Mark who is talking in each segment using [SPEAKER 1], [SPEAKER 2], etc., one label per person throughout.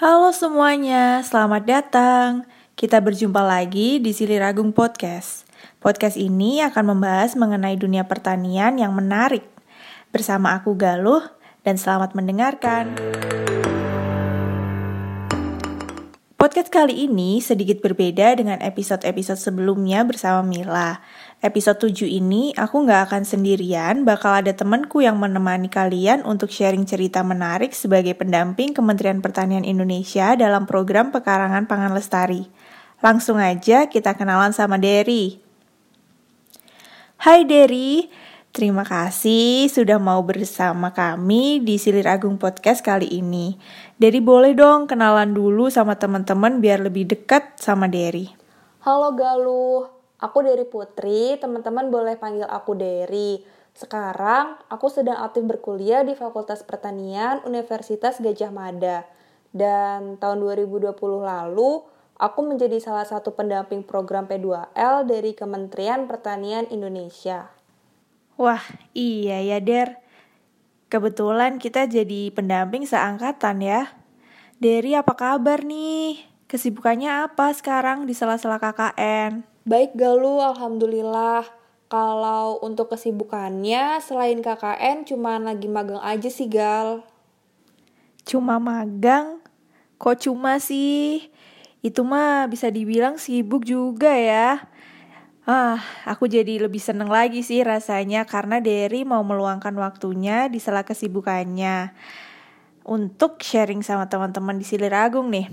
[SPEAKER 1] Halo semuanya, selamat datang. Kita berjumpa lagi di Silir Agung Podcast. Podcast ini akan membahas mengenai dunia pertanian yang menarik. Bersama aku Galuh, dan selamat mendengarkan. Podcast kali ini sedikit berbeda dengan episode-episode sebelumnya bersama Mila. Episode 7 ini aku nggak akan sendirian, bakal ada temanku yang menemani kalian untuk sharing cerita menarik sebagai pendamping Kementerian Pertanian Indonesia dalam program Pekarangan Pangan Lestari. Langsung aja kita kenalan sama Derry. Hai Derry, Terima kasih sudah mau bersama kami di Silir Agung Podcast kali ini. Derry boleh dong kenalan dulu sama teman-teman biar lebih dekat sama Derry.
[SPEAKER 2] Halo Galuh, aku Derry Putri, teman-teman boleh panggil aku Derry. Sekarang aku sedang aktif berkuliah di Fakultas Pertanian Universitas Gajah Mada. Dan tahun 2020 lalu, aku menjadi salah satu pendamping program P2L dari Kementerian Pertanian Indonesia.
[SPEAKER 1] Wah, iya ya, Der. Kebetulan kita jadi pendamping seangkatan ya. Derry apa kabar nih? Kesibukannya apa sekarang di sela-sela KKN?
[SPEAKER 2] Baik Galuh, Alhamdulillah. Kalau untuk kesibukannya, selain KKN, cuma lagi magang aja sih, Gal.
[SPEAKER 1] Cuma magang? Kok cuma sih? Itu mah bisa dibilang sibuk juga ya. Ah, aku jadi lebih seneng lagi sih rasanya karena Derry mau meluangkan waktunya di sela kesibukannya untuk sharing sama teman-teman di Silir Agung nih.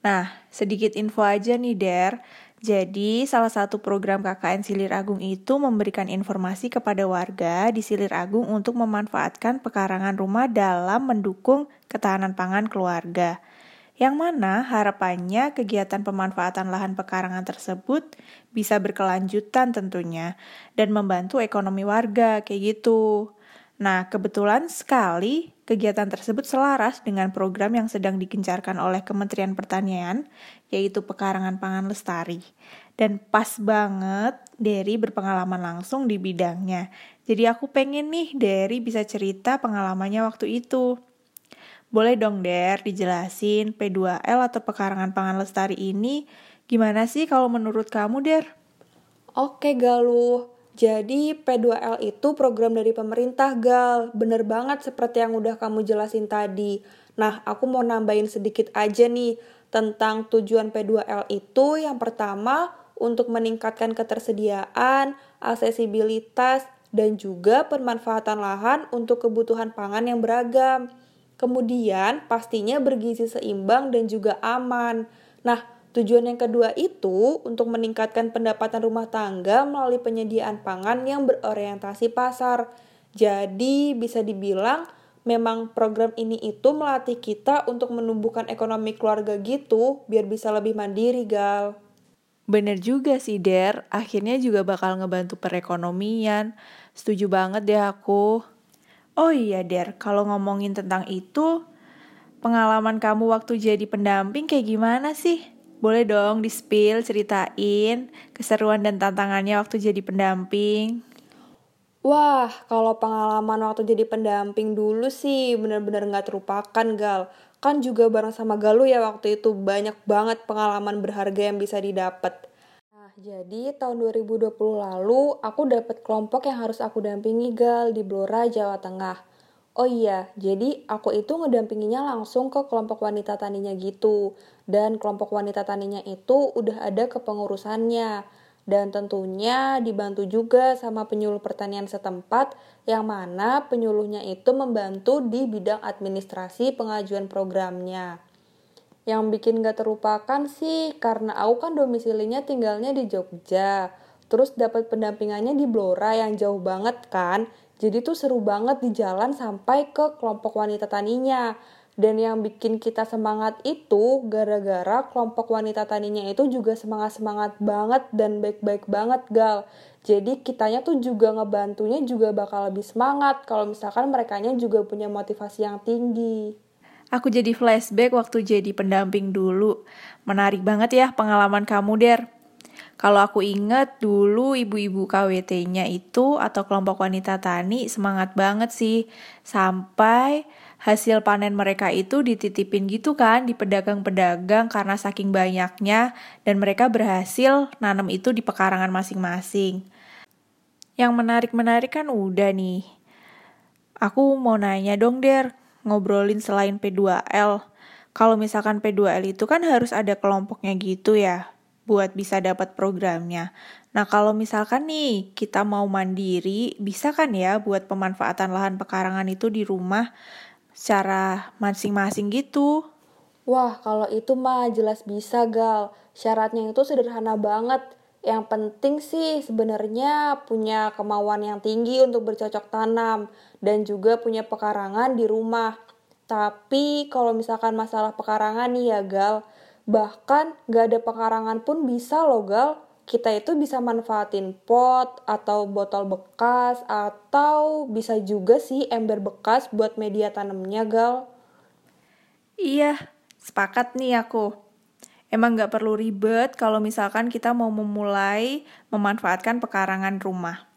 [SPEAKER 1] Nah, sedikit info aja nih Der. Jadi, salah satu program KKN Silir Agung itu memberikan informasi kepada warga di Silir Agung untuk memanfaatkan pekarangan rumah dalam mendukung ketahanan pangan keluarga yang mana harapannya kegiatan pemanfaatan lahan pekarangan tersebut bisa berkelanjutan tentunya dan membantu ekonomi warga kayak gitu. Nah, kebetulan sekali kegiatan tersebut selaras dengan program yang sedang digencarkan oleh Kementerian Pertanian, yaitu Pekarangan Pangan Lestari. Dan pas banget Derry berpengalaman langsung di bidangnya. Jadi aku pengen nih Derry bisa cerita pengalamannya waktu itu. Boleh dong Der dijelasin P2L atau pekarangan pangan lestari ini gimana sih kalau menurut kamu Der?
[SPEAKER 2] Oke Galuh, jadi P2L itu program dari pemerintah Gal, bener banget seperti yang udah kamu jelasin tadi. Nah aku mau nambahin sedikit aja nih tentang tujuan P2L itu yang pertama untuk meningkatkan ketersediaan, aksesibilitas, dan juga pemanfaatan lahan untuk kebutuhan pangan yang beragam. Kemudian pastinya bergizi seimbang dan juga aman. Nah, tujuan yang kedua itu untuk meningkatkan pendapatan rumah tangga melalui penyediaan pangan yang berorientasi pasar. Jadi bisa dibilang memang program ini itu melatih kita untuk menumbuhkan ekonomi keluarga gitu biar bisa lebih mandiri, Gal.
[SPEAKER 1] Bener juga sih, Der. Akhirnya juga bakal ngebantu perekonomian. Setuju banget deh aku. Oh iya Der, kalau ngomongin tentang itu, pengalaman kamu waktu jadi pendamping kayak gimana sih? Boleh dong di-spill, ceritain keseruan dan tantangannya waktu jadi pendamping.
[SPEAKER 2] Wah, kalau pengalaman waktu jadi pendamping dulu sih bener-bener gak terlupakan, Gal. Kan juga bareng sama Galu ya waktu itu banyak banget pengalaman berharga yang bisa didapat jadi tahun 2020 lalu aku dapat kelompok yang harus aku dampingi gal di Blora, Jawa Tengah. Oh iya, jadi aku itu ngedampinginya langsung ke kelompok wanita taninya gitu. Dan kelompok wanita taninya itu udah ada kepengurusannya. Dan tentunya dibantu juga sama penyuluh pertanian setempat yang mana penyuluhnya itu membantu di bidang administrasi pengajuan programnya. Yang bikin gak terlupakan sih karena aku kan domisilinya tinggalnya di Jogja. Terus dapat pendampingannya di Blora yang jauh banget kan. Jadi tuh seru banget di jalan sampai ke kelompok wanita taninya. Dan yang bikin kita semangat itu gara-gara kelompok wanita taninya itu juga semangat-semangat banget dan baik-baik banget gal. Jadi kitanya tuh juga ngebantunya juga bakal lebih semangat kalau misalkan mereka juga punya motivasi yang tinggi.
[SPEAKER 1] Aku jadi flashback waktu jadi pendamping dulu. Menarik banget ya pengalaman kamu, Der. Kalau aku inget dulu ibu-ibu KWT-nya itu atau kelompok wanita tani semangat banget sih. Sampai hasil panen mereka itu dititipin gitu kan di pedagang-pedagang karena saking banyaknya dan mereka berhasil nanam itu di pekarangan masing-masing. Yang menarik-menarik kan udah nih. Aku mau nanya dong, Der, ngobrolin selain P2L. Kalau misalkan P2L itu kan harus ada kelompoknya gitu ya, buat bisa dapat programnya. Nah, kalau misalkan nih kita mau mandiri, bisa kan ya buat pemanfaatan lahan pekarangan itu di rumah secara masing-masing gitu.
[SPEAKER 2] Wah, kalau itu mah jelas bisa, Gal. Syaratnya itu sederhana banget. Yang penting sih sebenarnya punya kemauan yang tinggi untuk bercocok tanam dan juga punya pekarangan di rumah. Tapi kalau misalkan masalah pekarangan nih ya, Gal, bahkan gak ada pekarangan pun bisa loh, Gal kita itu bisa manfaatin pot atau botol bekas atau bisa juga sih ember bekas buat media tanamnya gal.
[SPEAKER 1] Iya, sepakat nih aku. Emang nggak perlu ribet kalau misalkan kita mau memulai memanfaatkan pekarangan rumah.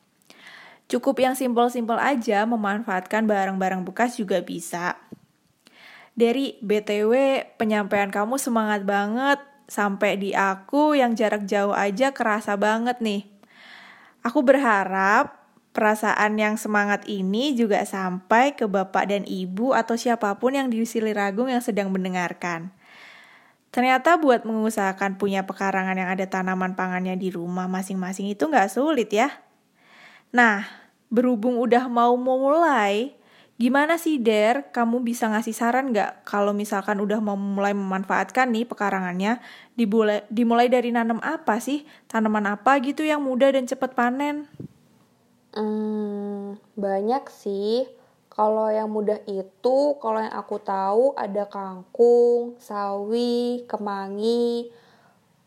[SPEAKER 1] Cukup yang simpel-simpel aja memanfaatkan barang-barang bekas juga bisa. Dari BTW, penyampaian kamu semangat banget sampai di aku yang jarak jauh aja kerasa banget nih. Aku berharap perasaan yang semangat ini juga sampai ke bapak dan ibu atau siapa pun yang di Siliragung yang sedang mendengarkan. Ternyata buat mengusahakan punya pekarangan yang ada tanaman pangannya di rumah masing-masing itu nggak sulit ya. Nah, berhubung udah mau mulai, Gimana sih, Der? Kamu bisa ngasih saran nggak kalau misalkan udah mau mulai memanfaatkan nih pekarangannya, dimulai, dimulai dari nanam apa sih? Tanaman apa gitu yang mudah dan cepat panen?
[SPEAKER 2] Hmm, banyak sih. Kalau yang mudah itu, kalau yang aku tahu ada kangkung, sawi, kemangi,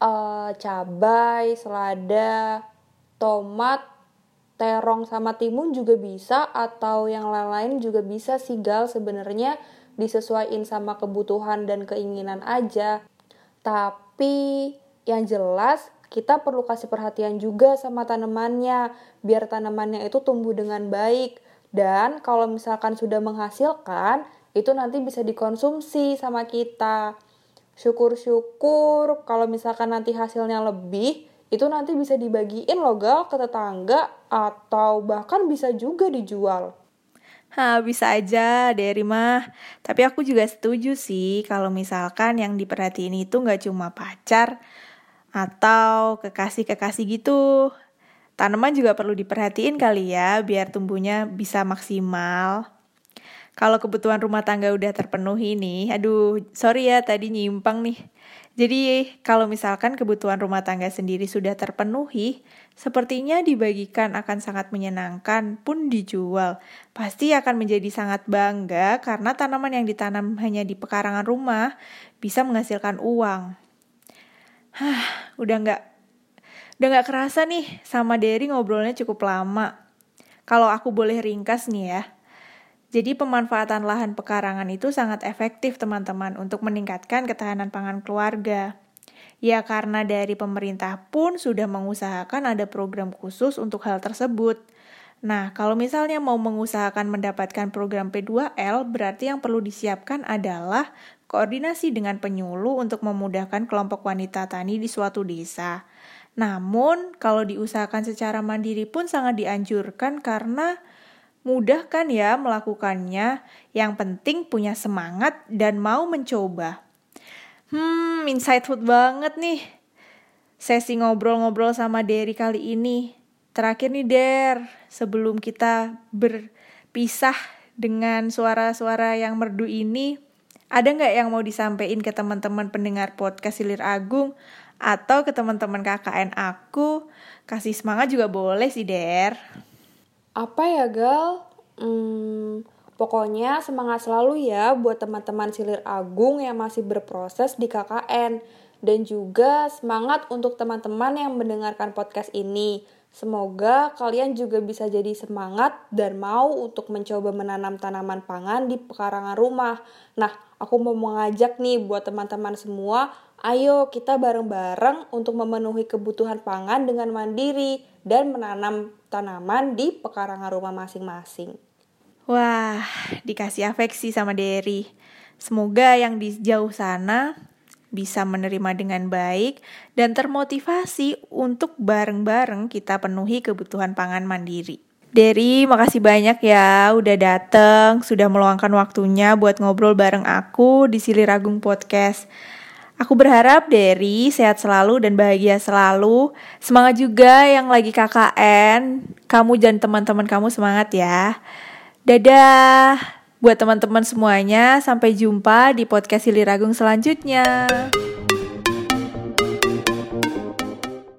[SPEAKER 2] uh, cabai, selada, tomat, terong sama timun juga bisa atau yang lain-lain juga bisa sih gal sebenarnya disesuaikan sama kebutuhan dan keinginan aja. Tapi yang jelas kita perlu kasih perhatian juga sama tanamannya biar tanamannya itu tumbuh dengan baik dan kalau misalkan sudah menghasilkan itu nanti bisa dikonsumsi sama kita. Syukur-syukur kalau misalkan nanti hasilnya lebih itu nanti bisa dibagiin loh gal ke tetangga atau bahkan bisa juga dijual.
[SPEAKER 1] Ha, bisa aja dari mah. Tapi aku juga setuju sih kalau misalkan yang diperhatiin itu nggak cuma pacar atau kekasih-kekasih gitu. Tanaman juga perlu diperhatiin kali ya biar tumbuhnya bisa maksimal. Kalau kebutuhan rumah tangga udah terpenuhi nih, aduh sorry ya tadi nyimpang nih. Jadi, kalau misalkan kebutuhan rumah tangga sendiri sudah terpenuhi, sepertinya dibagikan akan sangat menyenangkan pun dijual. Pasti akan menjadi sangat bangga karena tanaman yang ditanam hanya di pekarangan rumah bisa menghasilkan uang. Hah, udah nggak udah nggak kerasa nih sama Derry ngobrolnya cukup lama. Kalau aku boleh ringkas nih ya, jadi pemanfaatan lahan pekarangan itu sangat efektif teman-teman untuk meningkatkan ketahanan pangan keluarga. Ya karena dari pemerintah pun sudah mengusahakan ada program khusus untuk hal tersebut. Nah, kalau misalnya mau mengusahakan mendapatkan program P2L, berarti yang perlu disiapkan adalah koordinasi dengan penyuluh untuk memudahkan kelompok wanita tani di suatu desa. Namun, kalau diusahakan secara mandiri pun sangat dianjurkan karena Mudah kan ya melakukannya, yang penting punya semangat dan mau mencoba. Hmm, insightful banget nih. Sesi ngobrol-ngobrol sama Derry kali ini. Terakhir nih Der, sebelum kita berpisah dengan suara-suara yang merdu ini, ada nggak yang mau disampaikan ke teman-teman pendengar podcast Silir Agung atau ke teman-teman KKN aku? Kasih semangat juga boleh sih Der.
[SPEAKER 2] Apa ya Gal? Hmm, pokoknya semangat selalu ya buat teman-teman Silir Agung yang masih berproses di KKN. Dan juga semangat untuk teman-teman yang mendengarkan podcast ini. Semoga kalian juga bisa jadi semangat dan mau untuk mencoba menanam tanaman pangan di pekarangan rumah. Nah, aku mau mengajak nih buat teman-teman semua Ayo kita bareng-bareng untuk memenuhi kebutuhan pangan dengan mandiri dan menanam tanaman di pekarangan rumah masing-masing.
[SPEAKER 1] Wah, dikasih afeksi sama Derry. Semoga yang di jauh sana bisa menerima dengan baik dan termotivasi untuk bareng-bareng kita penuhi kebutuhan pangan mandiri. Derry, makasih banyak ya udah dateng, sudah meluangkan waktunya buat ngobrol bareng aku di Siliragung Podcast. Aku berharap Derry sehat selalu dan bahagia selalu. Semangat juga yang lagi KKN. Kamu dan teman-teman kamu semangat ya. Dadah. Buat teman-teman semuanya, sampai jumpa di podcast Siliragung selanjutnya.